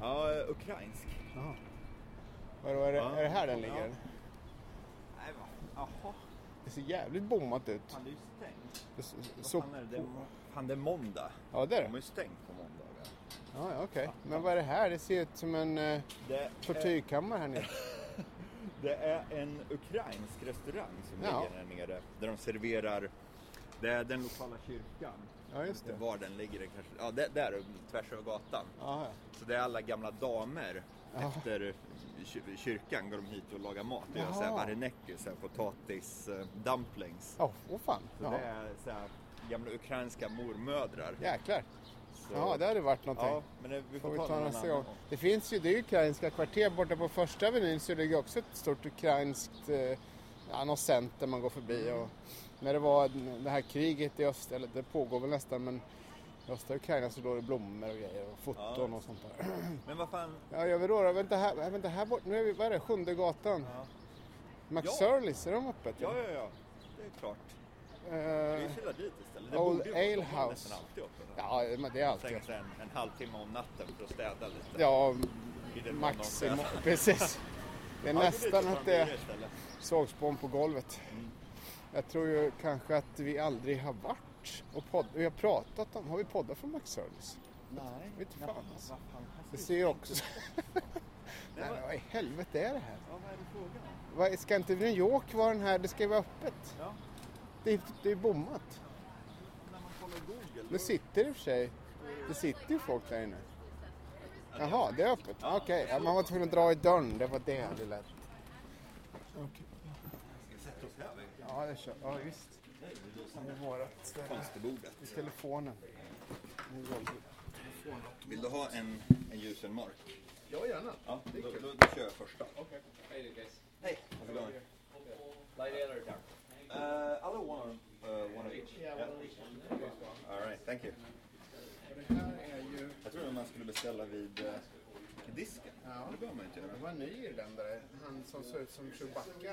Ja, ukrainsk. Jaha. Vadå, är det, Ja. är det här den ligger? Ja. Nej, va? Jaha. Det ser jävligt bommat ut. Fan, det är ju stängt. Det s- Vad Så, fan är det? det? är Fan, det är måndag. ja, det är De har det. ju stängt på måndagar. Ja, ja, okej. Men vad är det här? Det ser ut som en eh, Det är, tortyrkammare här nere. det är en ukrainsk restaurang som Ja. ligger här nere. Där de serverar, det är den lokala kyrkan. Ja, just det. Var den ligger, kanske, ja det, där tvärs över gatan. Ja, ja. Så det är alla gamla damer Ja. efter kyr- kyrkan går de hit och lagar mat. Och gör såhär vareneki, såhär potatis, eh, dumplings. Åh, åh fan. Så Jaha. det är såhär gamla ukrainska mormödrar. Jäklar. Ja, det hade varit någonting. Ja, men det, vi Får får vi ta nästa gång. gång. Det finns ju, det är ukrainska kvarter borta på första avenyn så ligger också ett stort ukrainskt eh, ja, något center man går förbi. Och när det var det här kriget i öst, eller det pågår väl nästan men i östra Ukraina så låg det blommor och grejer och foton Ja. och sånt där. Men vad fan, Ja, gör vi då? då? Vänta här, vänta här bort, nu är vi, vad är det, Sjunde gatan? Ja. McSurleys, är de öppet? ja ja ja, det är klart. Eh, Vi kör dit istället. Det Old Ale House. alltid öppet. ja, men det är alltid. Sig en, en halvtimme om natten för att städa lite. Ja, maximum. Precis. Det är Ja, nästan ta att det istället. sågspån på golvet. Jag tror ju kanske att vi aldrig har varit och podd, vi har pratat om, har vi poddat från McService? Nej, Vet inte fan, alltså. Det ser ju också... Nej, men vad i helvete är det här? Ja, vad är det frågan om? Ska inte New York vara den här, det ska ju vara öppet. Ja, Det är, det är bommat. Det sitter i och för sig, det sitter ju folk där inne. Jaha, det är öppet? Okej, ja, man var tvungen att dra i dörren, det var det det lät. Vid Ja, det kör. Ja, visst. Det är vårat ställe. Fönsterbordet. I telefonen. Vill du ha en, en ljus och en mörk? Ja, gärna. Ja, då, då, då kör jag första. Hey guys. Hej, how's it going? Light ale or dark? Uh, I'll have one, uh, one of each. Yeah. All right, thank you. Det här är ju... Jag trodde man skulle beställa vid uh, disken. Ja. Det behöver man inte Det göra. var en ny irländare. Han som ser ut som Chewbacca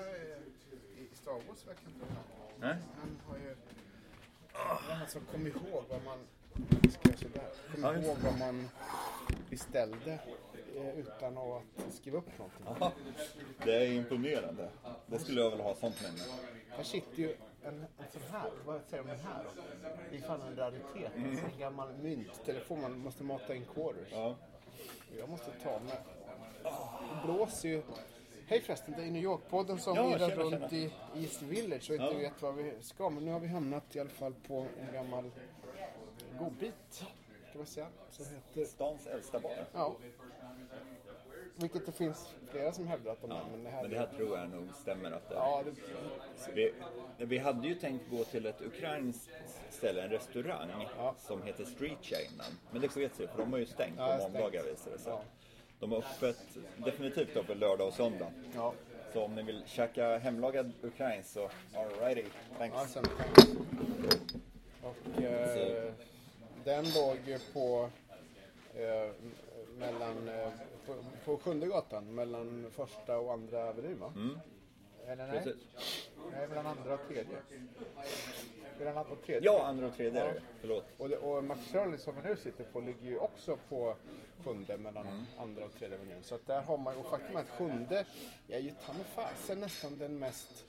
i Star Wars verkar inte vara. Nej? Han har ju... Han som kom ihåg vad man... Ska jag sådär? Kom Ja, ihåg vad man beställde eh, utan att skriva upp någonting. Ja, det är imponerande. Det skulle jag väl ha sånt med mig. Här sitter ju en, en sån här, vad säger de om den här då? Det är fan en raritet. En sån gammal mynttelefon man måste mata in quarters. Ja. Jag måste ta med. Det blåser ju. Hej förresten, det är New York-podden som Ja, irrar runt tjena. i East Village och inte Ja. vet vad vi ska. Men nu har vi hamnat i alla fall på en gammal godbit. Kan man säga. Som heter, Stans äldsta bar. ja. Vilket det finns flera som hävdar att de är. Men det här, Men det här tror jag nog stämmer att det är. Ja, det, Vi, vi hade ju tänkt gå till ett ukrainskt ställe, en restaurang Ja. som heter Street Chainen. Men det sket sig för de har ju stängt Ja, på måndagar visar det sig. De har öppet, definitivt öppet lördag och söndag. ja. Så om ni vill käka hemlagad ukrainskt så alrighty, thanks. Ja, sen, och eh, den låg ju på, eh, mellan, eh, på, på Sjunde gatan, mellan första och andra avenyn va? Eller nej? Mm. Precis. nej, mellan andra och tredje. Mellan andra och tredje. Ja, andra och tredje det. Förlåt. Och, det, och Max Shirley som vi nu sitter på ligger ju också på sjunde mellan Mm. andra och tredje avenyn. Så att där har man, och faktum är att sjunde är ju ta fasen nästan den mest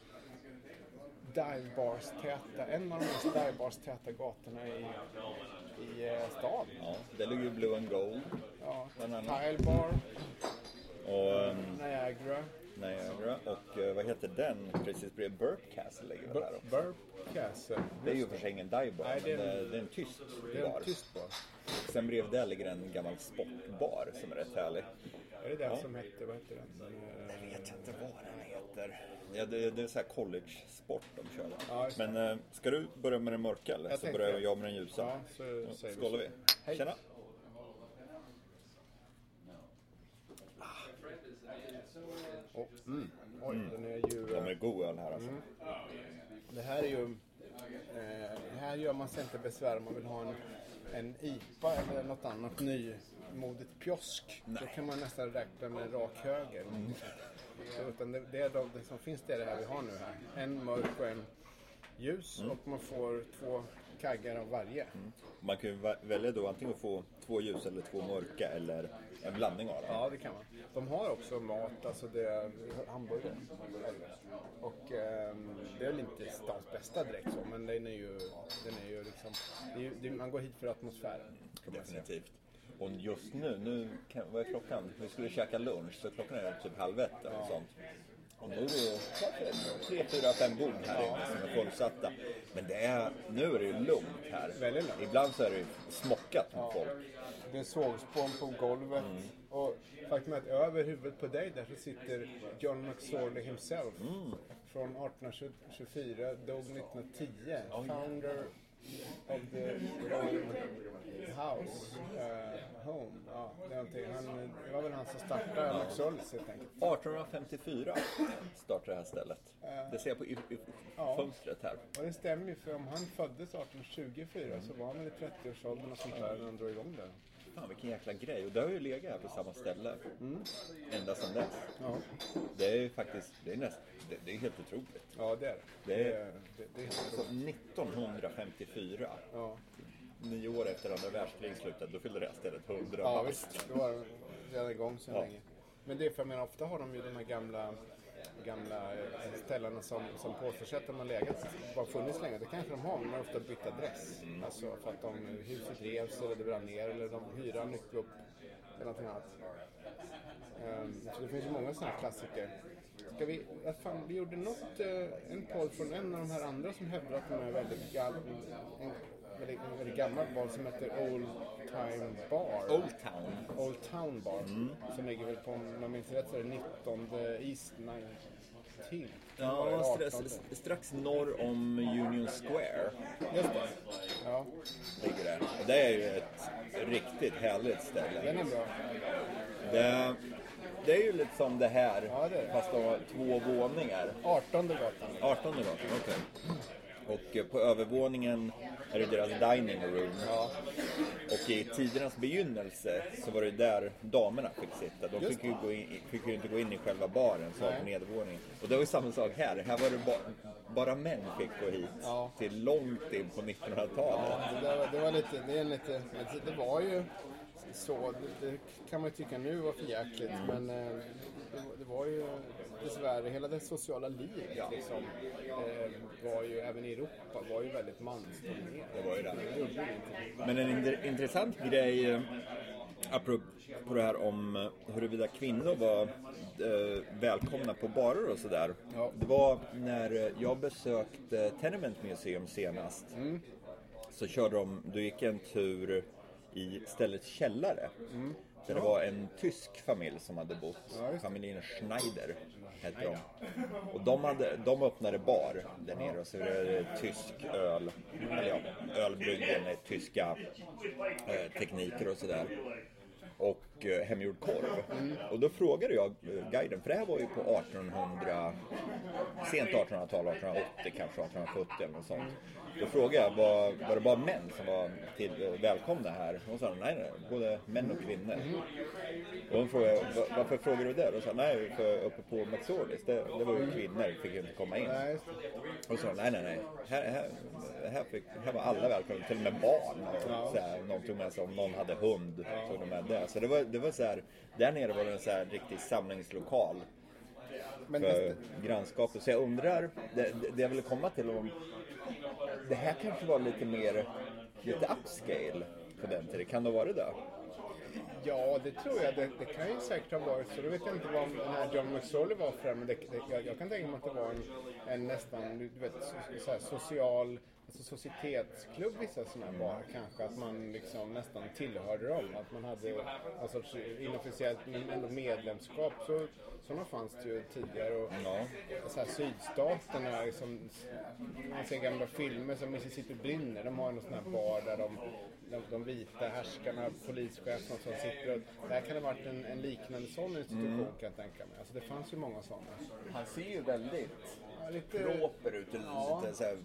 divebars-täta, en av de mest divebars-täta gatorna i, i eh, stan. Ja, det ligger ju Blue and Gold Ja. Tile Bar, och um, Niagara, Niagara och eh, vad heter den precis bredvid Burp Castle ligger väl där också. Burp Castle. Det är ju för sig ingen divebar, men det är en- det, det är en tyst Det är bar. en tyst bar. Sen bredvid där ligger en gammal sportbar som är rätt härlig. Är det den Ja. som hette, vad hette den? Jag Eh, vet inte vad den heter. Ja, det, det är så här college-sport de kör där. Ja. Men eh, ska du börja med den mörka eller? Jag så börjar jag med den ljusa. Ja, så vi Skålar så. vi. Hej. Tjena. Mm. Oj, den är ju... De är god öl här alltså. Det här är ju... Eh, här gör man sig inte besvär om man vill ha en, en IPA eller något annat nymodigt pjosk. Då kan man nästan räkna med rak höger. Utan det, det, är de, det som finns det är det här vi har nu här. En mörk och en ljus Mm. och man får två kaggar av varje. Man kan ju välja då antingen att få två ljus eller två mörka eller en blandning av dem. Ja, det kan man. De har också mat, alltså det är hamburgare. Och ehm, det är väl inte stans bästa direkt så, men den är ju, den är ju liksom, det är ju, det, man går hit för atmosfären. Definitivt. Och just nu, nu kan, vad är klockan? Vi skulle käka lunch så klockan är typ halv ett eller sånt. Och nu är det kanske tre, fyra, fem bord här inne som är fullsatta. Men det är, nu är det ju lugnt här. Väldigt lugnt. Ibland så är det ju smockat med folk. Det är sågspån på golvet. Och faktum är att över huvudet på dig där så sitter John McSorley himself. Från 1824, dog 1910. Founder of the old house, eh, home. Ja, någonting. han, det var väl han som startade McSorleys helt enkelt. 1854 startade det här stället. Det ser jag på i, i Ja. fönstret här. Och det stämmer ju för om han föddes 1824 så var han väl i 30-årsåldern och sånt där när han drog igång det. Fan vilken jäkla grej. Och det har ju legat här på samma ställe. Ända sedan dess. Ja, Det är ju faktiskt, det är, näst, det, det är helt otroligt. ja det är det. Det Det är- det, det är Så otroligt. 1954, Ja. nio år efter andra världskriget slutade, då fyllde det här stället 100 Ja visst, det var redan igång sedan Ja. länge. Men det är för jag menar, ofta har de ju de här gamla, gamla eh, ställena som, som de har legat, bara funnits länge. Det kanske de har, men de har ofta bytt adress. Alltså för att de, huset revs eller det brann ner eller de hyran gick upp någonting annat. Ehm, så det finns ju många sådana här klassiker. Ska vi, fan, vi gjorde något, eh, en podd från en av de här andra som hävdar att de är väldigt, gal, en väldigt, en väldigt gammal bar som heter Old Time Bar. Old Town. Old Town Bar. Som ligger väl på, om jag minns rätt, så är det 19 East 19. Ja, strax, 18. strax norr om Union Square Just det. Ja, ligger det. Och det är ju ett riktigt härligt ställe. den är bra. Det, det är ju lite som det här, Ja, det det. fast två våningar. 18 gatan. 18 gatan, okej. Och eh, på övervåningen är det deras dining room. Ja, Och i tidernas begynnelse så var det där damerna fick sitta. De fick ju, gå in, fick ju inte gå in i själva baren som var på nedervåningen. Och det var ju samma sak här. Här var det ba, bara män fick gå hit. Ja. Till långt in på 1900-talet. ja det, där, det var lite, det är lite, det var ju så, det, det kan man ju tycka nu var för jäkligt men eh, det, var- det var ju dessvärre, hela det sociala livet liksom, var ju, även i Europa, var ju väldigt mansdominerat. Det var ju det. Men en intressant grej eh, apropå det här om eh, huruvida kvinnor var eh, välkomna på barer och sådär. Ja. Det var när jag besökte Tenement Museum senast. Så körde de, då gick en tur i ställets källare. Där det var en tysk familj som hade bott. Det. Familjen Schneider hette de. Och de, hade, de öppnade bar där nere och serverade tysk öl. Eller ja, ölbryggen med tyska eh, tekniker och sådär. Och eh, hemgjord korv. Och då frågade jag eh, guiden, för det här var ju på 1800, sent 1800-tal, 1880 kanske, 1870 eller något sånt. Då frågade jag, var, var det bara män som var till, eh, välkomna här? Och sa nej, nej, både män och kvinnor. Och hon frågade, "Va- varför frågar du det? Och sa nej, för uppe på McSorleys, det, det var ju kvinnor, fick ju inte komma in. Nej. Och så nej, nej, nej. Här, här, här, fick, här var alla välkomna, till och med barn. Och så här, någon tog med sig, om någon hade hund, tog de med det. Så det var, det var så här, där nere var det en så här riktig samlingslokal Men för det, grannskapet. Så jag undrar, det, det- det jag ville komma till om, det här kanske var lite mer, lite upscale på den tiden. Kan det vara det? Ja, det tror jag. Det, det kan ju säkert ha varit så. Då vet jag inte vad den här John McSorley var för men det, det, jag, jag kan tänka mig att det var en, en nästan du vet, so, så här, social alltså societetsklubb vissa sådana här barer kanske. Att man liksom nästan tillhörde dem. Att man hade sorts inofficiellt medlemskap. Så, sådana fanns det ju tidigare. Och, Ja. så här, sydstaterna, liksom, man ser gamla filmer som Mississippi brinner, de har någon sån här bar där de, de, de vita härskarna, polischeferna som sitter och, det här kan ha varit en, en liknande sån institution kan jag tänka mig. Alltså det fanns ju många sådana. Han ser ju väldigt lite, proper ut, Ja. lite så här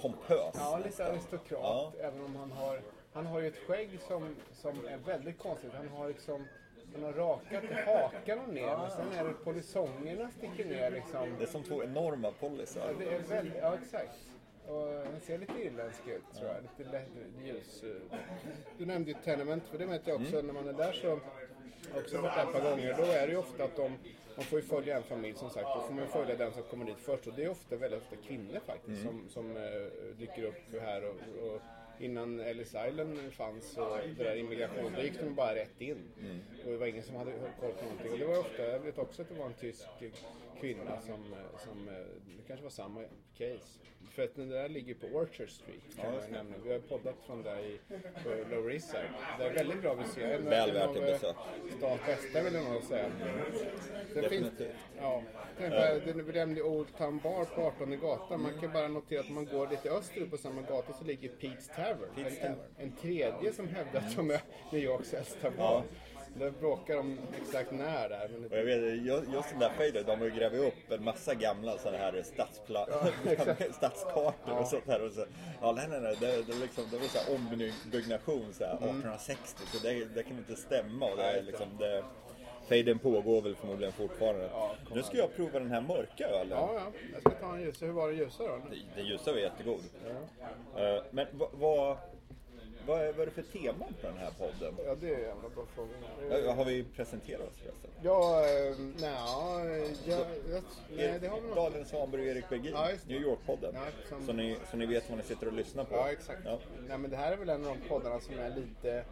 pompös. ja, lite nästan. aristokrat, Ja. även om han har, han har ju ett skägg som, som är väldigt konstigt. Han har liksom Man har rakat hakan och ner men sen är det polisongerna sticker ner liksom. Det är som två enorma polisar. Ja, det är väldigt, ja exakt. Och den ser lite irländsk ut tror jag. Lite lätt, ljus. Du nämnde ju Tenement, för det vet jag också. När man är där så har jag också varit där ett par gånger. Då är det ju ofta att de, man får ju följa en familj som sagt. Då får man följa den som kommer dit först. Och det är ofta väldigt ofta kvinnor faktiskt som, som eh, dyker upp här. Och, och innan Ellis Island fanns och det där immigration, då gick de bara rätt in. Och det var ingen som hade koll på någonting. Och det var ofta, jag vet också att det var en tysk kvinna som, eh, som eh, det kanske var samma case. För att den där ligger på Orchard Street kan jag nämna. Vi har poddat från där i Lower East Side. Det är väldigt bra museum. En- Väl värt ett eh, besök. Stans bästa vill jag nog säga. Det finns, Definitivt. ja, bara, det vi nämnde Old Town Bar på 18 gatan. Man kan bara notera att om man går lite österut på samma gata så ligger Pete's Tavern. Pete's en, en, Tavern. en tredje som hävdar att de är New Yorks äldsta bar. Där bråkar de exakt när där. Men Och jag vet, ju- just den där fejden, de har ju grävt upp en massa gamla sådana här stadspla- stadskartor och sånt där. Och så, ja, nej, nej, nej, det, det, är liksom, det var så här ombyggnation så här, 1860, så det, det kan inte stämma. Och det är liksom, det, fejden pågår väl förmodligen fortfarande. nu ska jag prova den här mörka ölen. Ja, ja. Jag ska ta en ljusa. Hur var det ljusa då? Den ljusa var jättegod. Eh, men vad, vad, vad, är, vad är det för tema på den här podden? Ja, det är en jävla bra fråga. Har vi presenterat oss förresten? Ja, eh, nej, jag, jag, nej, det har vi nog. Daniel Svanberg och Erik Bergin, Ja. New York-podden. Ja, som- så, ni, så ni vet vad ni sitter och lyssnar på. Ja, exakt. Ja. Nej, men det här är väl en av de poddarna som är lite,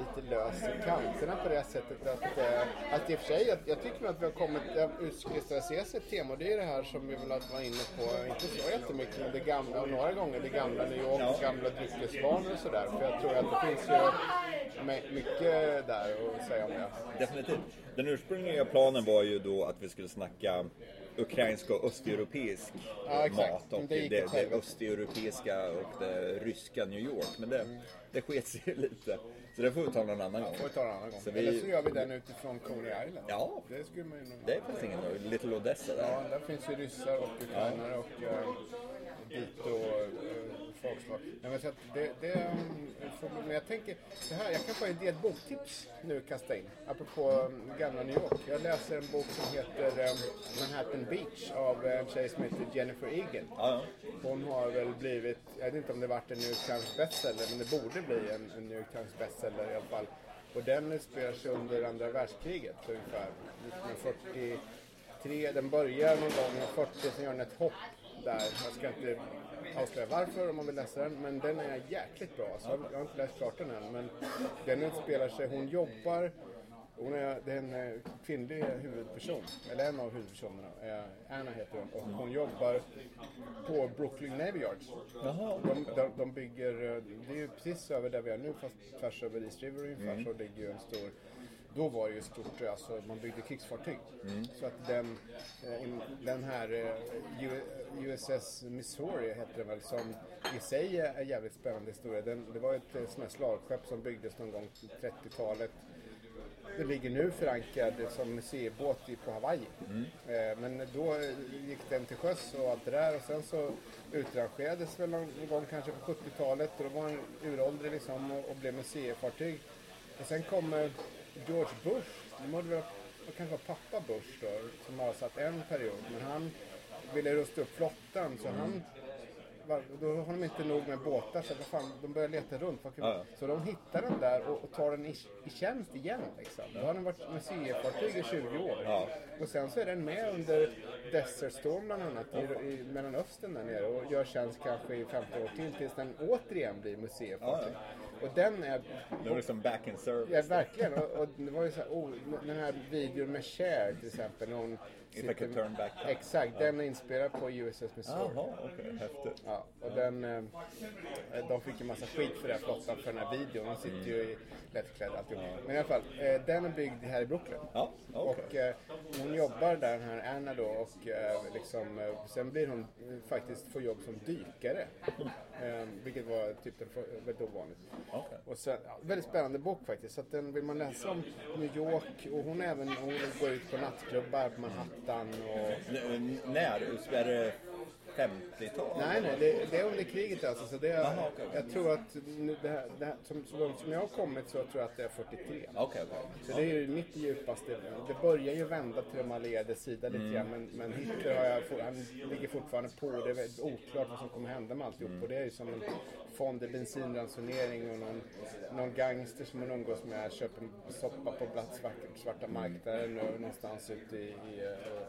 lite lös i kanterna på det sättet att, eh, att i och för sig, jag, jag tycker att vi har kommit, utkristalliserat ett tema och det är det här som vi väl varit inne på, inte så jättemycket, men det gamla, och några gånger det gamla New York, gamla dryckesvanor och sådär. För jag tror att det finns ju my- mycket där att säga om det. Definitivt. Den ursprungliga planen var ju då att vi skulle snacka ukrainsk och östeuropeisk Ja, mat och det det, det, östeuropeiska och det ryska New York. Men det, det sket sig ju lite. Så det får vi ta någon annan gång. får vi ta en annan gång. Så vi- Eller så gör vi den utifrån Coney Island. Ja. Det skulle man ju. Det finns ingen Little Odessa där. Ja, där finns ju ryssar och ukrainare och eh, dito och eh, folkslag. Nej, men så att det, det, får- men jag tänker så här, jag kan få ett ett boktips nu kasta in. Apropå um, gamla New York. Jag läser en bok som heter um, Manhattan Beach av en tjej som heter Jennifer Egan. Hon har väl blivit, jag vet inte om det varit en New York Times bestseller, men det borde bli en, en New York Times bestseller i alla fall. Och den utspelar sig under andra världskriget ungefär. 1943, den börjar någon gång 40, sen gör den ett hopp där. Jag ska inte avslöja varför om man vill läsa den, men den är jäkligt bra. Så jag har inte läst klart den än, men den utspelar sig, hon jobbar hon är, det är en eh, kvinnlig huvudperson, eller en av huvudpersonerna. Eh, Anna heter hon och hon jobbar på Brooklyn Navy Yards. De, de, de bygger, eh, det är ju precis över där vi är nu fast tvärs över East River ungefär så ligger ju en stor då var det ju stort, alltså man byggde krigsfartyg. Så att den, eh, den här eh, USS Missouri heter den väl, som i sig är en jävligt spännande historia. Den, det var ett eh, sånt här slagskepp som byggdes någon gång på 30-talet. Det ligger nu förankrad som museibåt på Hawaii. Eh, Men då gick den till sjöss och allt det där och sen så utrangerades väl någon gång kanske på 70-talet och då var den uråldrig liksom och, och blev museifartyg. Och sen kommer George Bush, det måste väl det kanske var pappa Bush då, som bara satt en period, men han ville rusta upp flottan så han då har de inte nog med båtar så vad fan, de börjar leta runt. Ja, ja. Så de hittar den där och, och tar den i, i tjänst igen. Liksom. Då har den varit museifartyg i 20 år. Ja. Och sen så är den med under Desert Storm bland annat i, i Mellanöstern där nere och gör tjänst kanske i 50 år till tills den återigen blir museifartyg. Och den är Det var liksom back in service. Ja, verkligen. Och, och det var ju så här, oh, den här videon med Cher till exempel. Hon If I could turn back time. Exakt, den är inspelad på USS Missouri. Jaha, okej. Häftigt. Ja, och den, eh, de fick ju massa skit för den här flottan för den här videon. De sitter ju i lättklädda alltihop. Men i alla fall, eh, den är byggd här i Brooklyn. Ja, okej. Och eh, hon jobbar där, den här Anna då, och eh, liksom, eh, sen blir hon eh, faktiskt får jobb som dykare. Eh, vilket var typ den väldigt ovanligt. Okej. Och sen, ja, väldigt spännande bok faktiskt. Så att den vill man läsa om New York och hon även hon går ut på nattklubbar på Manhattan och N- När? Är det 50-tal? Nej, nej, det, det är under kriget alltså. Så det är, Jaha, okej. Jag tror att det här, det här, som, så långt som jag har kommit så tror jag att det är 43. Okej, okej. Så det är ju mitt djupaste. Det börjar ju vända till de allierades sida lite Mm. grann. Men, men Hitler har jag, han ligger fortfarande på. Det är oklart vad som kommer hända med alltihop. Mm. Och det är ju som en fond i bensinransonering och någon, någon gangster som man umgås med köper soppa på svart, svarta Mm. marknaden och någonstans ute i, i eh,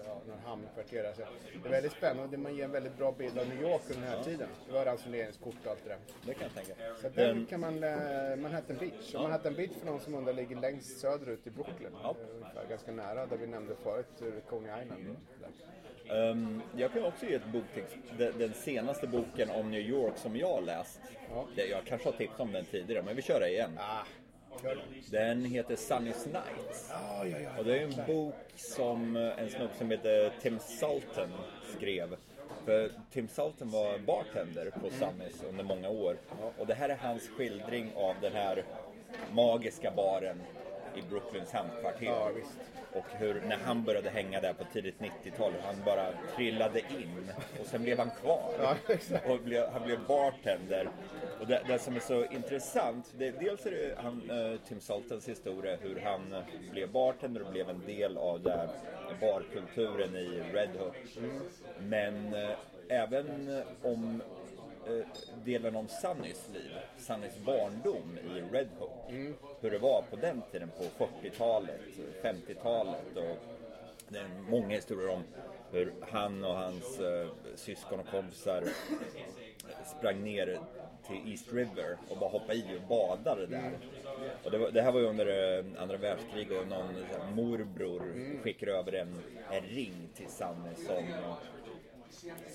ja, någon hamnkvarter. Alltså, det är väldigt spännande man ger en väldigt bra bild av New York under den här tiden. Det var ransoneringskort och allt det där. Det kan jag tänka. Så den kan man, eh, Manhattan Beach. Och Manhattan Beach för någon som undrar ligger längst söderut i Brooklyn. Ja. Eh, Ungefär, ganska nära där vi nämnde förut, eh, Coney Island. Ehm, jag kan också ge ett boktips. Den, den senaste boken om New York som jag har läst. Ja. Jag kanske har tipsat om den tidigare, men vi kör det igen. Ah, den. Heter Sunny's Nights. Ja, ja, ja. Och det är en bok som eh, en snubbe som heter Tim Sultan skrev. För Tim Sultan var bartender på Sunnys under många år. Och det här är hans skildring av den här magiska baren i Brooklyns hamnkvarter. Ja. Och hur när han började hänga där på tidigt 90-tal, han bara trillade in och sen blev han kvar. Ja. Och blev, han blev bartender. Och det, det som är så intressant, det, dels är det han, eh, Tim Sultans historia hur han eh, blev bartender och blev en del av där barkulturen i Red Hook. Men eh, även om eh, delen om Sunnys liv, Sunnys barndom i Red Hook. Hur det var på den tiden på 40-talet, 50-talet och det är många historier om hur han och hans eh, syskon och kompisar sprang ner till East River och bara hoppade i och badade där. Och det, var, det här var ju under eh, andra världskriget och någon morbror skickade över en, en ring till Sanne som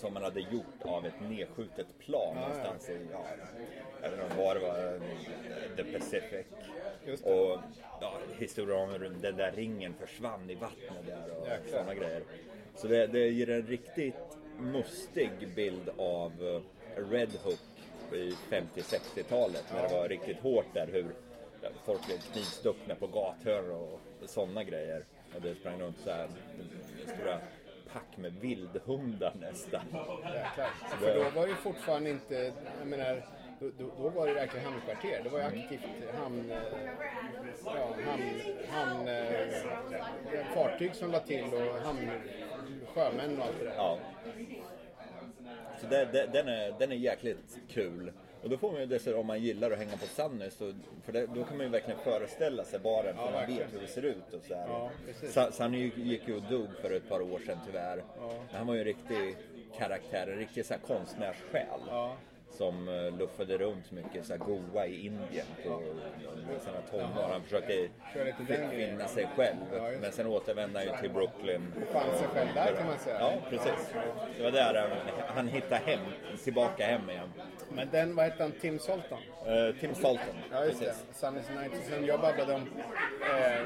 som man hade gjort av ett nedskjutet plan någonstans i, ja, jag vet inte var det var, eh, the Pacific. Och ja, historier om den där ringen försvann i vattnet där och Jäklar. sådana grejer. Så det, det ger en riktigt mustig bild av eh, Red Hook i 50-60-talet när det var riktigt hårt där hur ja, folk blev knivstuckna på gathörn och sådana grejer. Och det sprang runt så här stora pack med vildhundar nästan. Jäklar. För då var det ju fortfarande inte, jag menar, då, då, då var det verkligen hamnkvarter. Det var ju aktivt hamn, ja, hamn, hamn, eh, fartyg som la till och hamn, sjömän och allt det där. Ja. Så det, det, den, är, den är jäkligt kul. Och då får man ju dessutom, om man gillar att hänga på Sunny, så, för det, då kan man ju verkligen föreställa sig baren, för man verkligen. vet hur det ser ut och sådär. Ja, Sunny gick- ju och dog för ett par år sedan tyvärr. Men han var ju en riktig karaktär, en riktig så här, konstnärssjäl. Ja. Som uh, luffade runt mycket så här, Goa i Indien på sina tonår. Han försökte finna sig själv. Ja, men sen återvände han ju till Brooklyn. Fann sig själv där kan man säga. Ja, precis. Det var där han, han hittade hem, tillbaka hem igen. Men den, vad hette han, Tim Sultan? Eh, Tim Sultan. Ja, just det. Sunny's Night. Sen jag babblade om eh,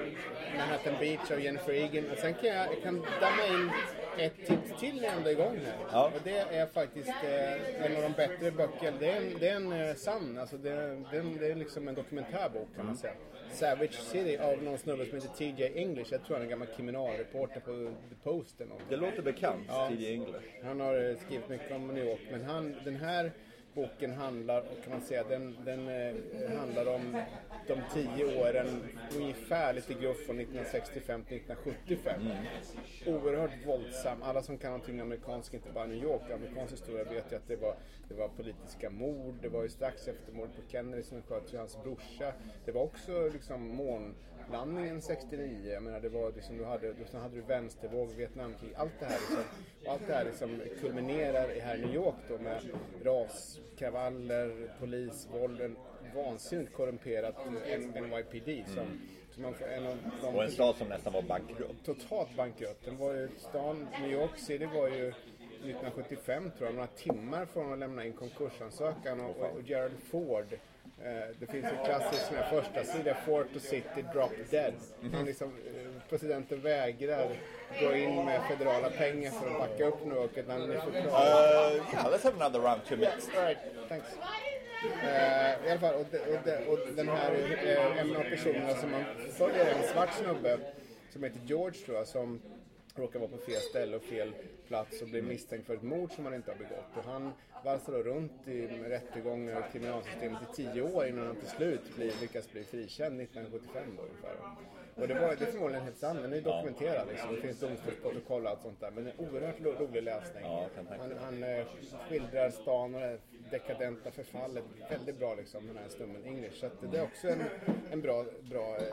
Manhattan Beach av Jennifer Egan. Och sen kan jag, jag kan damma in ett tips till när jag ändå är igång här. Ja. Och det är faktiskt eh, en av de bättre böckerna. Det är en, det är en eh, sann, alltså det, är- det, det är liksom en dokumentärbok kan man säga. Savage City av någon snubbe som heter TJ English. Jag tror han är en gammal kriminalreporter på The Post eller någonting. Det låter bekant, Ja. T.J. English. Han har eh, skrivit mycket om New York, men han, den här boken handlar, kan man säga, den, den eh, handlar om de tio åren, ungefär lite gruff från 1965 till 1975. Oerhört våldsam. Alla som kan någonting amerikansk, inte bara New York, amerikansk historia vet ju att det var, det var politiska mord. Det var ju strax efter mordet på Kennedy som sköt ju hans brorsa. Det var också liksom månlandningen 69. Jag menar, det var liksom, du hade, sen hade du vänstervåg, Vietnamkrig. Allt det här liksom, allt det här liksom kulminerar i här i New York då med raskravaller, polisvåld, en vansinnigt korrumperat N- NYPD som, som man en av de Och en stad som nästan var bankrutt. totalt bankrutt. Den var ju, stan, New York City var ju 1975 tror jag, några timmar från att lämna in konkursansökan och, och, och Gerald Ford eh, det finns en klassisk sån här första sida Fort to City Drop Dead. Han liksom, eh, presidenten vägrar gå in med federala pengar för att backa upp är förklarad Uh, yeah, let's have another round two minutes. All right, thanks. Eh, I alla fall, och, de, och, de, och den här eh, en av personerna som man följer är en svart snubbe som heter George tror jag som råkar vara på fel ställe och fel plats och blir misstänkt för ett mord som han inte har begått. Och han valsar då runt i rättegångar och kriminalsystemet i tio år innan han till slut blir, lyckas bli frikänd 1975 då ungefär. Och det, var, det är förmodligen helt sant, den är dokumenterad liksom. Det finns domstolsprotokoll och allt sånt där. Men det är oerhört ro- rolig läsning. Han han eh, skildrar stan och det dekadenta förfallet väldigt bra liksom, den här snubben English. Så det är också en, en bra, bra, eh,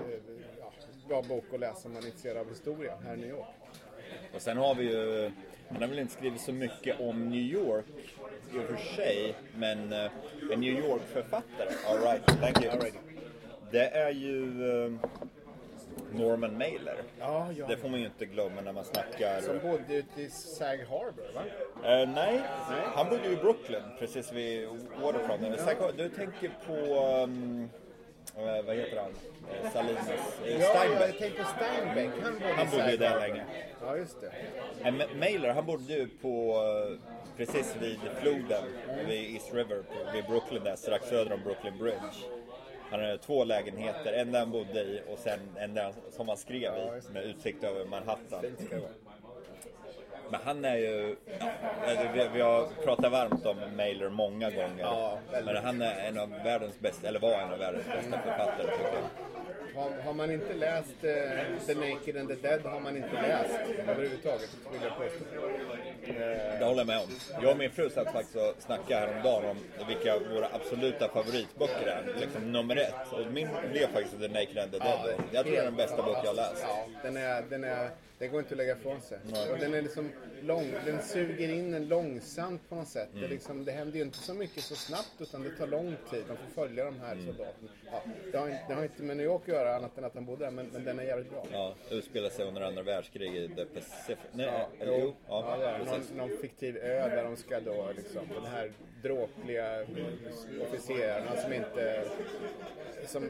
ja, bra bok att läsa om man är intresserad av historia här i New York. Och sen har vi ju, han har väl inte skrivit så mycket om New York i och för sig, men eh, en New York-författare, alright, thank you. Det är ju eh, Norman Mailer. Ja, ja. Det får man ju inte glömma när man snackar... Som bodde ute i Sag Harbor, va? Eh, nej, han bodde ju i Brooklyn, precis vid Waterfront. Säkert- Du tänker på, um, eh, vad heter han, Eh, Salinas, eh, Ja, jag tänkte Steinbeck. Han bodde Han bodde ju där länge. Ja, just det. Eh, Ma- Mailer, han bodde ju på, eh, precis vid floden, vid East River, på- vid Brooklyn där, strax söder om Brooklyn Bridge. Han hade två lägenheter, en där han bodde i och sen en där som han skrev i, med utsikt över Manhattan. Fint ska det vara. Men han är ju, ja, vi, vi har pratat varmt om Mailer många gånger. Ja, men han är en av världens bästa, eller var en av världens bästa författare tycker jag. Har, har man inte läst eh, The Naked and the Dead har man inte läst överhuvudtaget, vill jag påstå. Det håller jag med om. Jag och min fru satt faktiskt och snackade häromdagen om vilka våra absoluta favoritböcker är. Liksom nummer ett. Och min blev faktiskt The Naked and the Dead. jag tror det är den bästa bok jag har läst. Ja, den är, den är, den går inte att lägga ifrån sig. Och den är liksom lång, den suger in en långsamt på något sätt. Mm. Det, liksom, det händer ju inte så mycket så snabbt utan det tar lång tid. Man får följa de Mm. här soldaterna. Ja, det, har, inte- det har inte med New York att göra annat än att han bodde där, men, men den är jävligt bra. Ja, utspelar sig under andra världskriget i The Pacific. Nej, Ja, eller jo. Ja, Ja, någon, någon fiktiv ö där de ska då liksom, den här dråpliga officerarna som inte, som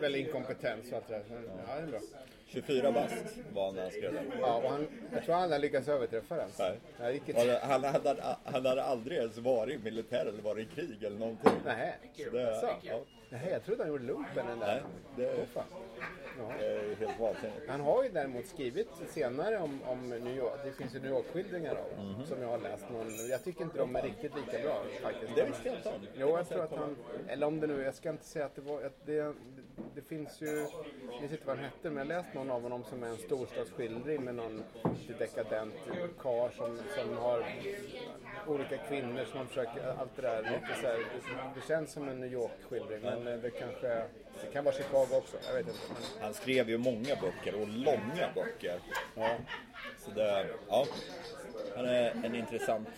väldigt inkompetent så att det, men, ja det är bra. 24 bast var han när han skrev den. Ja, och han, jag tror han har lyckats överträffa den. Nej. Och inte. Han hade, han hade aldrig ens varit militär eller varit i krig eller någonting. Nej, Så det, Jaså? ja, Nej, jag trodde han gjorde lumpen den där. Nej, det- Åh, fan. Ja. är helt vansinnigt. Han har ju däremot skrivit senare om, om New York. Det finns ju New York-skildringar av som jag har läst. Någon, jag tycker inte de är riktigt lika bra faktiskt. Det visste jag inte om. Jo, jag tror att han, eller om det nu, jag ska inte säga att det var, att det, det finns ju, jag minns inte vad han hette, men jag har läst någon av honom som är en storstadsskildring med någon lite dekadent karl som, som har olika kvinnor som han försöker, allt det där, lite så här, det, känns som en New York-skildring, men eh, det kanske, det kan vara Chicago också, jag vet inte. Han skrev ju många böcker och långa böcker. Ja. Så det, ja. Han är en intressant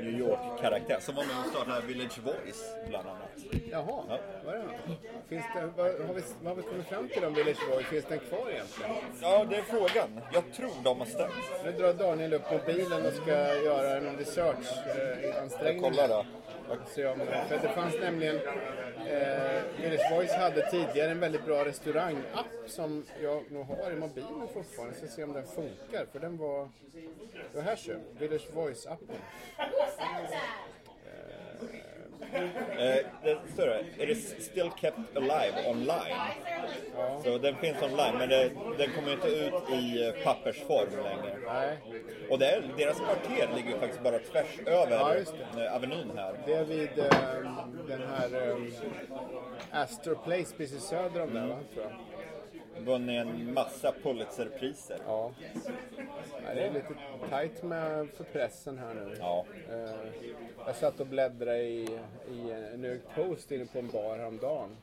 New York-karaktär som var med och startade Village Voice bland annat. Jaha, Ja. vad är det? Finns det vad, har, vi, vad har vi kommit fram till om Village Voice? Finns den kvar egentligen? Ja, det är frågan. Jag tror de har stängt. Nu drar Daniel upp mobilen och ska göra en research-ansträngning. Jag kollar då. Se om, för det fanns nämligen, eh, Village Voice hade tidigare en väldigt bra restaurangapp som jag nog har i mobilen fortfarande. Så se om den funkar, för den var... Det här ser Village Voice-appen. Eh, det står det, it is still kept alive online. Så den finns online, men det, den kommer inte ut i eh, pappersform längre. Nej, Och det är, deras kvarter ligger ju faktiskt bara tvärs över Ja, eh, Avenyn här. det är vid eh, den här eh, Astor Place precis söder om där, va? Tror jag. Vunnit en massa Pulitzerpriser. Ja. Det är lite tajt med för pressen här nu. Ja. Eh, jag satt och bläddrade i, i en New York Post inne på en bar häromdagen.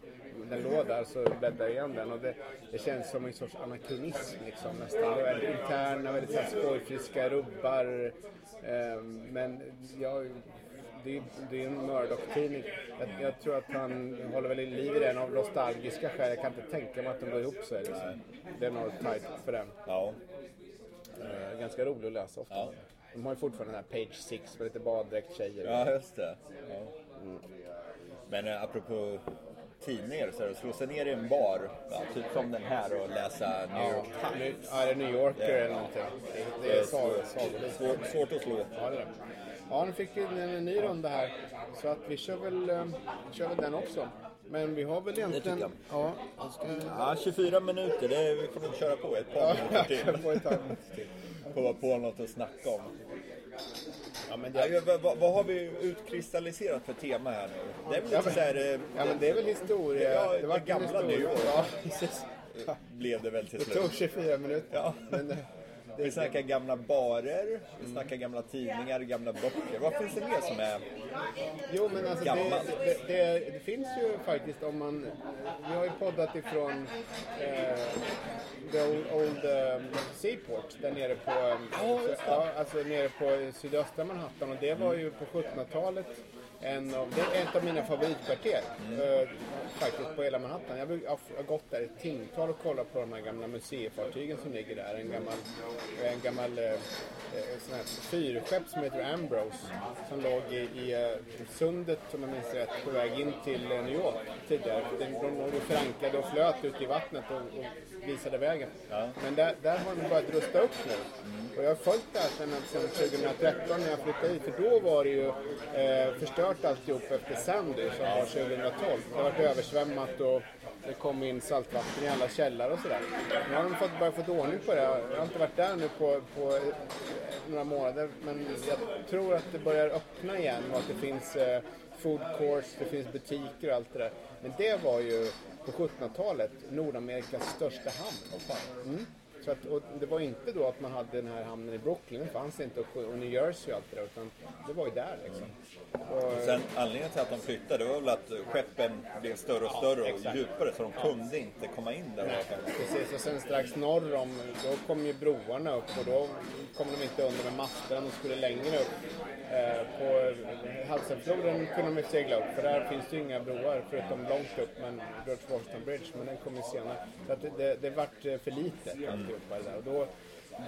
Den låg där så bläddrade jag igen den och det, det känns som en sorts anakronism liksom nästan. Det är väldigt interna, väldigt skojfriska rubbar. Eh, men jag, det är, det är en Murdoch-tidning. Jag, jag tror att han håller väl i liv i den av nostalgiska skäl. Jag kan inte tänka mig att de går ihop sig. Liksom. Det är nog tajt för den. Ja. Eh, ganska rolig att läsa ofta. Ja. De har ju fortfarande den här Page 6 med lite baddräkt-tjejer. ja, just det. Ja. Men eh, apropå tidningar, så är att slå sig ner i en bar, ja, typ som den här och läsa New York Times. Ja, är New Yorker eller någonting. Det, det är sagolikt. Svårt, svårt att slå. Ja, det är det. Ja, nu fick vi en, ny runda här. Så att vi kör väl, eh, kör väl den också. Men vi har väl egentligen... Ja, ska... Ja, 24 minuter, det, vi får nog köra på ett par Ja, minuter till. få ett tag till. komma på något att snacka om. Ja, men Ja, det, ja, vad, vad, har vi utkristalliserat för tema här nu? Det är väl Ja, lite men- så här... eh, ja, men det är väl historia. Ja, det var det gamla historia. York. Ja, precis. blev det väl till Det slut. tog 24 minuter. Ja. Men, eh, Vi snackar gamla barer, vi snackar gamla tidningar, gamla böcker. Vad finns det mer som är... Jo, men alltså det, Gammalt. det, det, det finns ju faktiskt om man... Vi har ju poddat ifrån eh, The Old, old um, Seaport där nere på, um, ja, alltså nere på sydöstra Manhattan. Och det var ju på 1700-talet en av, det är ett av mina favoritkvarter eh, faktiskt på hela Manhattan. Jag har- jag har gått där ett timtal och kollat på de här gamla museifartygen som ligger där. En gammal, en gammal eh, eh, sån här fyrskepp som heter Ambrose som låg i, i eh, sundet som jag minns rätt på väg in till eh, New York tidigare. De, de låg och förankrade och flöt ute i vattnet och, och visade vägen. Men där, där har de börjat rusta upp nu. Och jag har följt det här sedan, sedan 2013 när jag flyttade hit. För då var det ju eh, förstört förstört alltihop efter Sandy som var 2012. Det har varit översvämmat och det kom in saltvatten i alla källare och sådär. Nu har de fått, börjat få ordning på det. Jag har inte varit där nu på, på några månader men jag tror att det börjar öppna igen och att det finns eh, food courts, det finns butiker och allt det där. Men det var ju på 1700-talet Nordamerikas största hamn. Mm. Så att, och det var inte då att man hade den här hamnen i Brooklyn, det fanns inte, och och New Jersey och allt det där, utan det var ju där liksom. Och, Sen anledningen till att de flyttade var väl att skeppen blev större och större och exakt. djupare så de kunde inte komma in där. Precis, och sen strax norr om, då kom ju broarna upp och då kom de inte under med masterna, de skulle längre upp. Eh, på Hudsonfloden kunde de segla upp, för där finns det ju inga broar förutom långt upp, men George Washington Bridge, men den kom ju senare. Så att det, det, det vart eh, för litet alltihopa det där. Och då,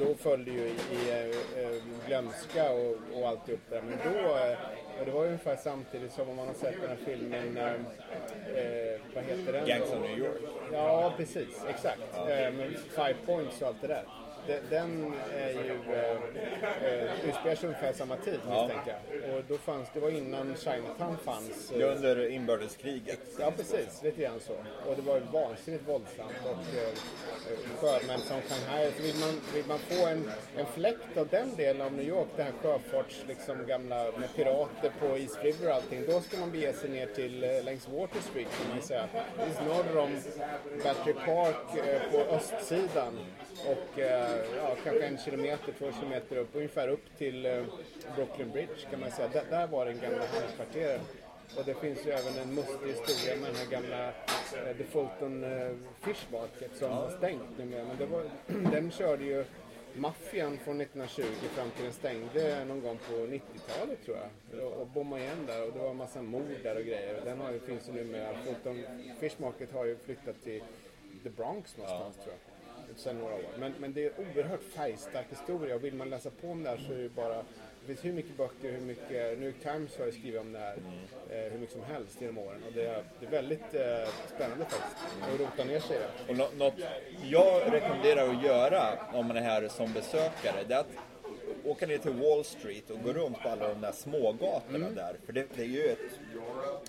då föll det ju i, eh, glömska och, och alltihop där. Men då, eh, och det var ju ungefär samtidigt som om man har sett den här filmen, eh, eh, vad heter den? Gangs of New York. Ja, precis. Exakt. Eh, Five Points och allt det där. De- Den är ju, eh, eh, utspelar sig ungefär samma tid misstänker jag. Och då fanns, det var innan Chinatown fanns. eh, under inbördeskriget. Ja, precis. Lite grann så. Och det var ju vansinnigt våldsamt. Och eh, eh, sjömän som Shanghai. Så vill man, vill man få en, en fläkt av den delen av New York, det här sjöfarts, liksom gamla med pirater på East River och allting. Då ska man bege sig ner till eh, längs Water Street kan man säga. Precis norr om Battery Park eh, på östsidan. Och eh, ja, kanske en kilometer, två kilometer upp, ungefär upp till eh, Brooklyn Bridge kan man säga. Där, där var den gamla hamnkvarteren. Och det finns ju även en mustig historia med den här gamla eh, The Fulton eh, Fish Market som har stängt numera. Men det var, den körde ju maffian från 1920 fram till den stängde någon gång på 90-talet tror jag. Och, och bommade igen där och det var en massa mord där och grejer. Den har ju, finns ju numera. Fulton Fish Market har ju flyttat till The Bronx någonstans tror jag. Sen några år. Men, men det är oerhört färgstark historia och vill man läsa på om det här så är det bara det finns hur mycket böcker, hur mycket, New York Times har skrivit om det här eh, hur mycket som helst genom åren. Och det är, det är väldigt eh, spännande faktiskt att rota ner sig i det. Och nå- något jag rekommenderar att göra om man är här som besökare, det är att åka ner till Wall Street och gå runt på alla de där smågatorna Mm. där. För det, det är ju ett,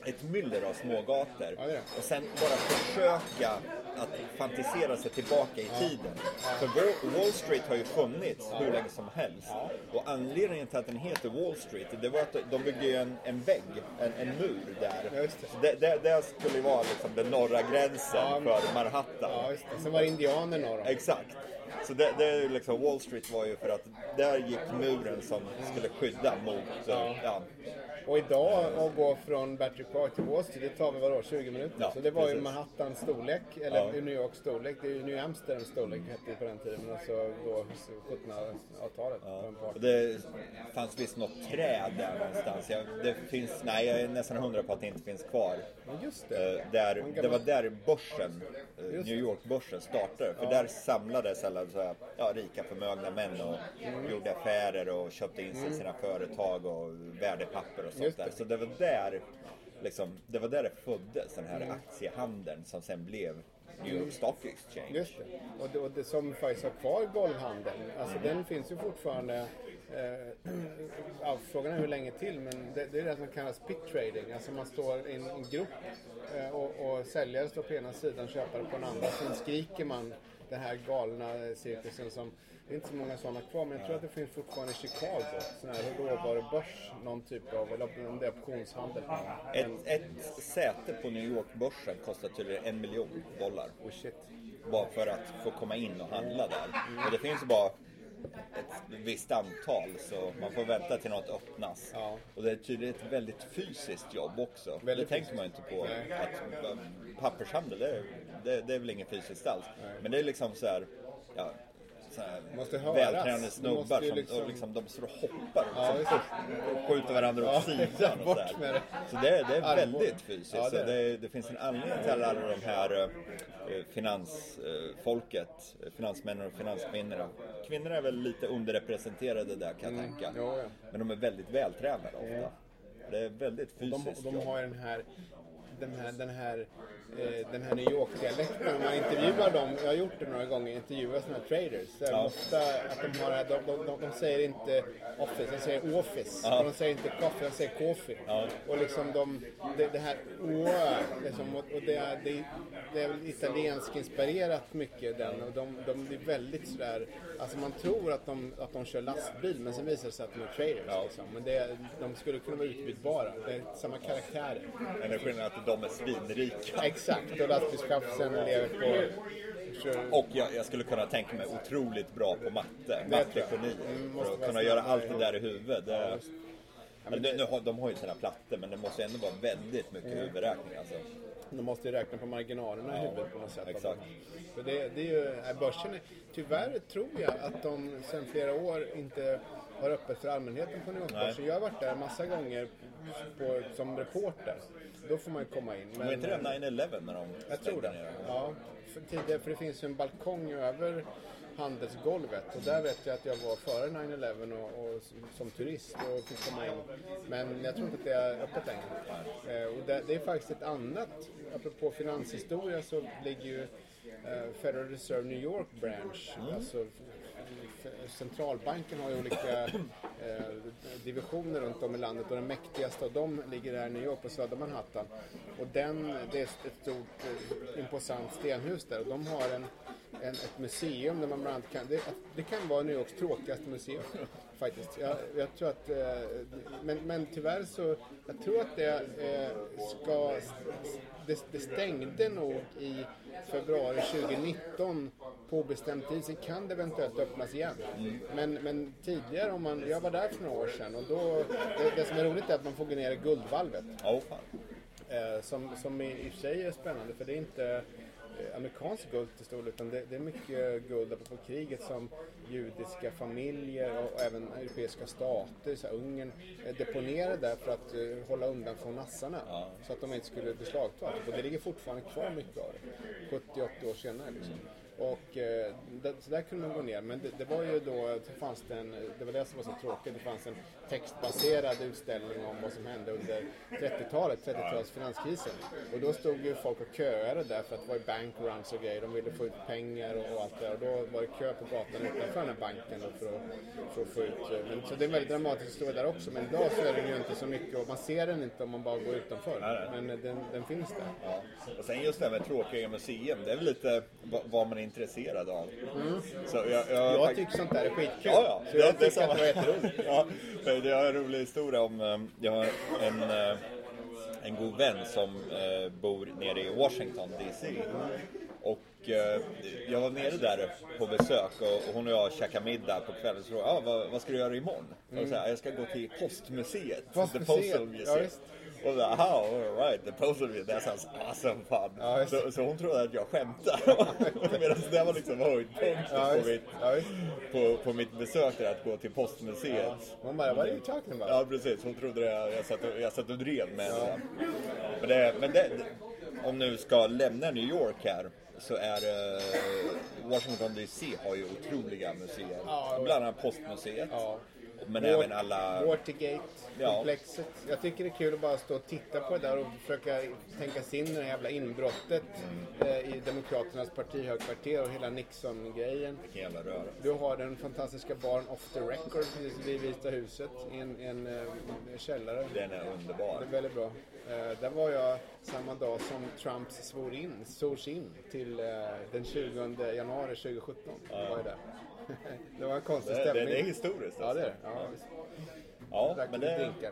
ett myller av smågator. Ja. Och sen bara försöka att fantisera sig tillbaka i tiden. För Wall- Street har ju funnits hur länge som helst. Och anledningen till att den heter Wall Street, det var att de byggde ju en, en vägg, en, en mur där. Så det, det, det skulle ju vara liksom den norra gränsen för Manhattan. Ja, just det. Sen var det indianer norr om. Exakt. Så det, det är liksom, Wall Street var ju för att där gick muren som skulle skydda mot... Ja. Ja, Och idag att gå från Battery Park till Wall Street, det tar väl vadå, 20 minuter? Ja, så det var ju precis. Manhattans storlek, eller Ja. New Yorks storlek. Det är ju New Amsterdams storlek hette det på den tiden. Men alltså då 1700-talet. på en part. Och det fanns visst något träd där någonstans. Jag, det finns, nej, jag är nästan hundra på att det inte finns kvar. Men just det. Eh, där, det var där börsen, eh, New York-börsen startade. För där samlades alla så ja, rika förmögna män och Mm. gjorde affärer och köpte in sig i sina företag och värdepapper och sånt där. Så det var där, liksom, det var där det föddes, den här Mm. aktiehandeln som sen blev New York Stock Exchange. Just det. Och det, och det som faktiskt har kvar golvhandeln, alltså den finns ju fortfarande. Eh, ja, frågan är hur länge till, men det, det är det som kallas pit trading. Alltså man står i en, en grupp eh, och, och säljare står på ena sidan, köpare på den andra. Sen skriker man den här galna cirkusen som Det är inte så många sådana kvar, men jag tror att det finns fortfarande i Chicago. Sån här råvarubörs, någon typ av, eller om det är optionshandel. Ett, ett säte på New York-börsen kostar tydligen en miljon dollar. Oh shit. Bara för att få komma in och handla där. Och det finns bara ett visst antal så man får vänta till något öppnas. Ja. Och det är tydligen ett väldigt fysiskt jobb också. Väldigt det tänker man ju inte på. Nej. Att um, pappershandel, det är, det, det är väl inget fysiskt alls. Men det är liksom så här, ja, så här Måste höras. vältränade snubbar som liksom- och liksom, de står och hoppar Ja, som visst. först och skjuter varandra åt Ja, sidan. Och så, det. så det, är- det är väldigt fysiskt. Ja, det det, det finns en anledning till alla de här eh, finansfolket, eh, finansmännen och finanskvinnorna. Kvinnor är väl lite underrepresenterade där kan jag tänka. Jo, ja. Men de är väldigt vältränade ofta. Det är väldigt De, fysiskt de jobb. har den här, den här, den här, den här New York-dialekten. Om man intervjuar dem, jag har gjort det några gånger, intervjuat sådana här traders. Så Ja. ofta att de har, det de, de, de, de säger inte office, de säger office. Ja. Och de säger inte coffee, de säger coffee. Ja. Och liksom de, det, det här å, liksom, och och det, är, det, det är väl italiensk inspirerat mycket den. Och de, de blir väldigt sådär, alltså man tror att de, att de kör lastbil men sen visar det sig att de är traders. Ja. Liksom. Men det, de skulle kunna vara utbytbara. Det är samma karaktärer. Energin är att de är svinrika. Exakt, och lastbilschauffören lever på... Och jag, jag skulle kunna tänka mig otroligt bra på matte, mattegeni. Mm, för att kunna göra allt det där i huvudet. Det, Ja, men nu har, de har ju sina plattor men det måste ändå vara väldigt mycket huvudräkning alltså. De måste ju räkna på marginalerna i Ja, huvudet på något sätt. exakt. För det, det är ju, börsen är, tyvärr tror jag att de sedan flera år inte har öppet för allmänheten på New York-börsen. Jag har varit där massa gånger på, som reporter. Då får man ju komma in. Men var inte det 9-11 när de Jag tror det. ner? Ja, för, tidigare, för det finns ju en balkong över handelsgolvet och där vet jag att jag var före 9-11 och, och som- turist och fick komma in. Men jag tror inte att det är öppet längre. Eh, och det, det är faktiskt ett annat, apropå finanshistoria så ligger ju eh, Federal Reserve New York Branch, alltså f- Eh, centralbanken har ju olika eh, divisioner runt om i landet och den mäktigaste av dem ligger här i New York på södra Manhattan. Och den, det är ett stort eh, imposant stenhus där och de har en, en, ett museum där man bland annat kan, det, det kan vara New Yorks tråkigaste museum faktiskt. Jag, jag tror att, eh, men, men tyvärr så, jag tror att det eh, ska, det, det stängde nog i februari 2019 på obestämd tid. Sen kan det eventuellt öppnas igen. Men, men tidigare, om man, jag var där för några år sedan och då, det, det som är roligt är att man får gå ner i guldvalvet. Ja, fan. Eh, som, som i, i och för sig är spännande för det är inte amerikanskt guld till stor del, utan det, det är mycket guld apropå kriget som judiska familjer och, även europeiska stater, så här, Ungern, eh, deponerade där för att eh, hålla undan från nassarna så att de inte skulle beslagtas. Och det ligger fortfarande kvar mycket av det, 70-80 år senare. Liksom. Och eh, det, så där kunde man gå ner. Men det, det var ju då, så fanns det en, det var det som var så tråkigt, det fanns en textbaserad utställning om vad som hände under 30-talet, 30-talets finanskrisen. Och då stod ju folk och köade där för att det var ju bankruns och grejer, de ville få ut pengar och, allt det där. Och då var det kö på gatan utanför den här banken för, att, för att få ut. eh, Men, så det är en väldigt dramatisk historia där också, men idag så är den ju inte så mycket och man ser den inte om man bara går utanför. Nej, nej. Men eh, den, den finns där. Ja. Och sen just det här med tråkiga museum, det är väl lite vad, vad man är intresserad av. Så jag, jag, Mm. Jag tycker sånt där är skitkul. Ja, ja. Så jag det är tycker att det var jätteroligt. ja, för jag har en rolig historia om, eh, jag har en, eh, en god vän som eh, bor nere i Washington DC. Och eh, jag var nere där på besök och, och hon och jag käkade middag på kvällen. Så frågade jag, ah, vad, vad ska du göra imorgon? Och så här, jag ska gå till postmuseet. Postmuseet, The Postal ja, Museum. visst. Och så, aha, all right, the postal museum, that sounds awesome fun. Ja, så, så hon trodde att jag skämtade. Medan det var liksom höjdpunkten Ja, på mitt Ja, på, på mitt besök där att gå till postmuseet. Hon bara, what are you talking about? Ja precis, hon trodde det. Jag satt och, jag satt och drev med henne. Men, det, men det, om nu ska lämna New York här så är eh, Washington DC har ju otroliga museer. Ja, Bland annat postmuseet. Ja. Men Wa- även alla... Ja. Watergate-komplexet. Jag tycker det är kul att bara stå och titta på det där och försöka tänka sig in i det jävla inbrottet Mm. eh, i Demokraternas partihögkvarter och hela Nixon-grejen. Vilken jävla röra. Du har den fantastiska baren Off the Record precis vid Vita huset i en, en, eh, källare. Den är underbar. Det är väldigt bra. Eh, där var jag samma dag som Trump svor in, svors in till eh, den 20 januari 2017. Då var jag där. Det var en konstig Det, det, stämning. det är historiskt. Ja, alltså. det är det. Ja. Ja, Drack men det, drinkar.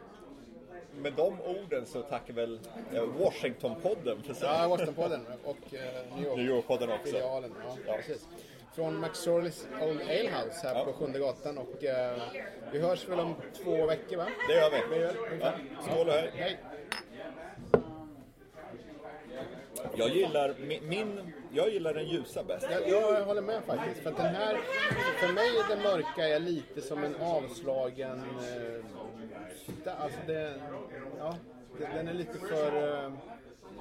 med de orden så tackar väl eh, Washington-podden för sig. Ja, Washingtonpodden och eh, New York. New York-podden också. Filialen, ja, Ja. precis. Från McSorleys Old Ale House här Ja. på Sjunde gatan och eh, vi hörs väl om två veckor va? Det gör vi. Det gör vi, Ja, skål och hej. Hej! Jag gillar min, min, jag gillar den ljusa bäst. Jag, jag håller med faktiskt. För att den här, för mig är den mörka är lite som en avslagen... Eh, alltså det, ja, det- den är lite för eh,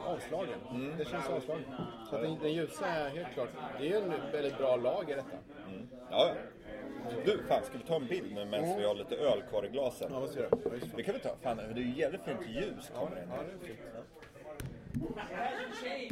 avslagen. Mm. Det känns avslagen. Så att den, den ljusa är helt klart, det är ju en väldigt bra lag i detta. Ja, ja. Du, fan ska vi ta en bild nu medan vi har lite öl kvar i glasen? Ja, vad ska? Ja, just det. Kan vi ta. Fan, det är ju jävligt fint ljus kommer in. Ja, det är fint. Det är ju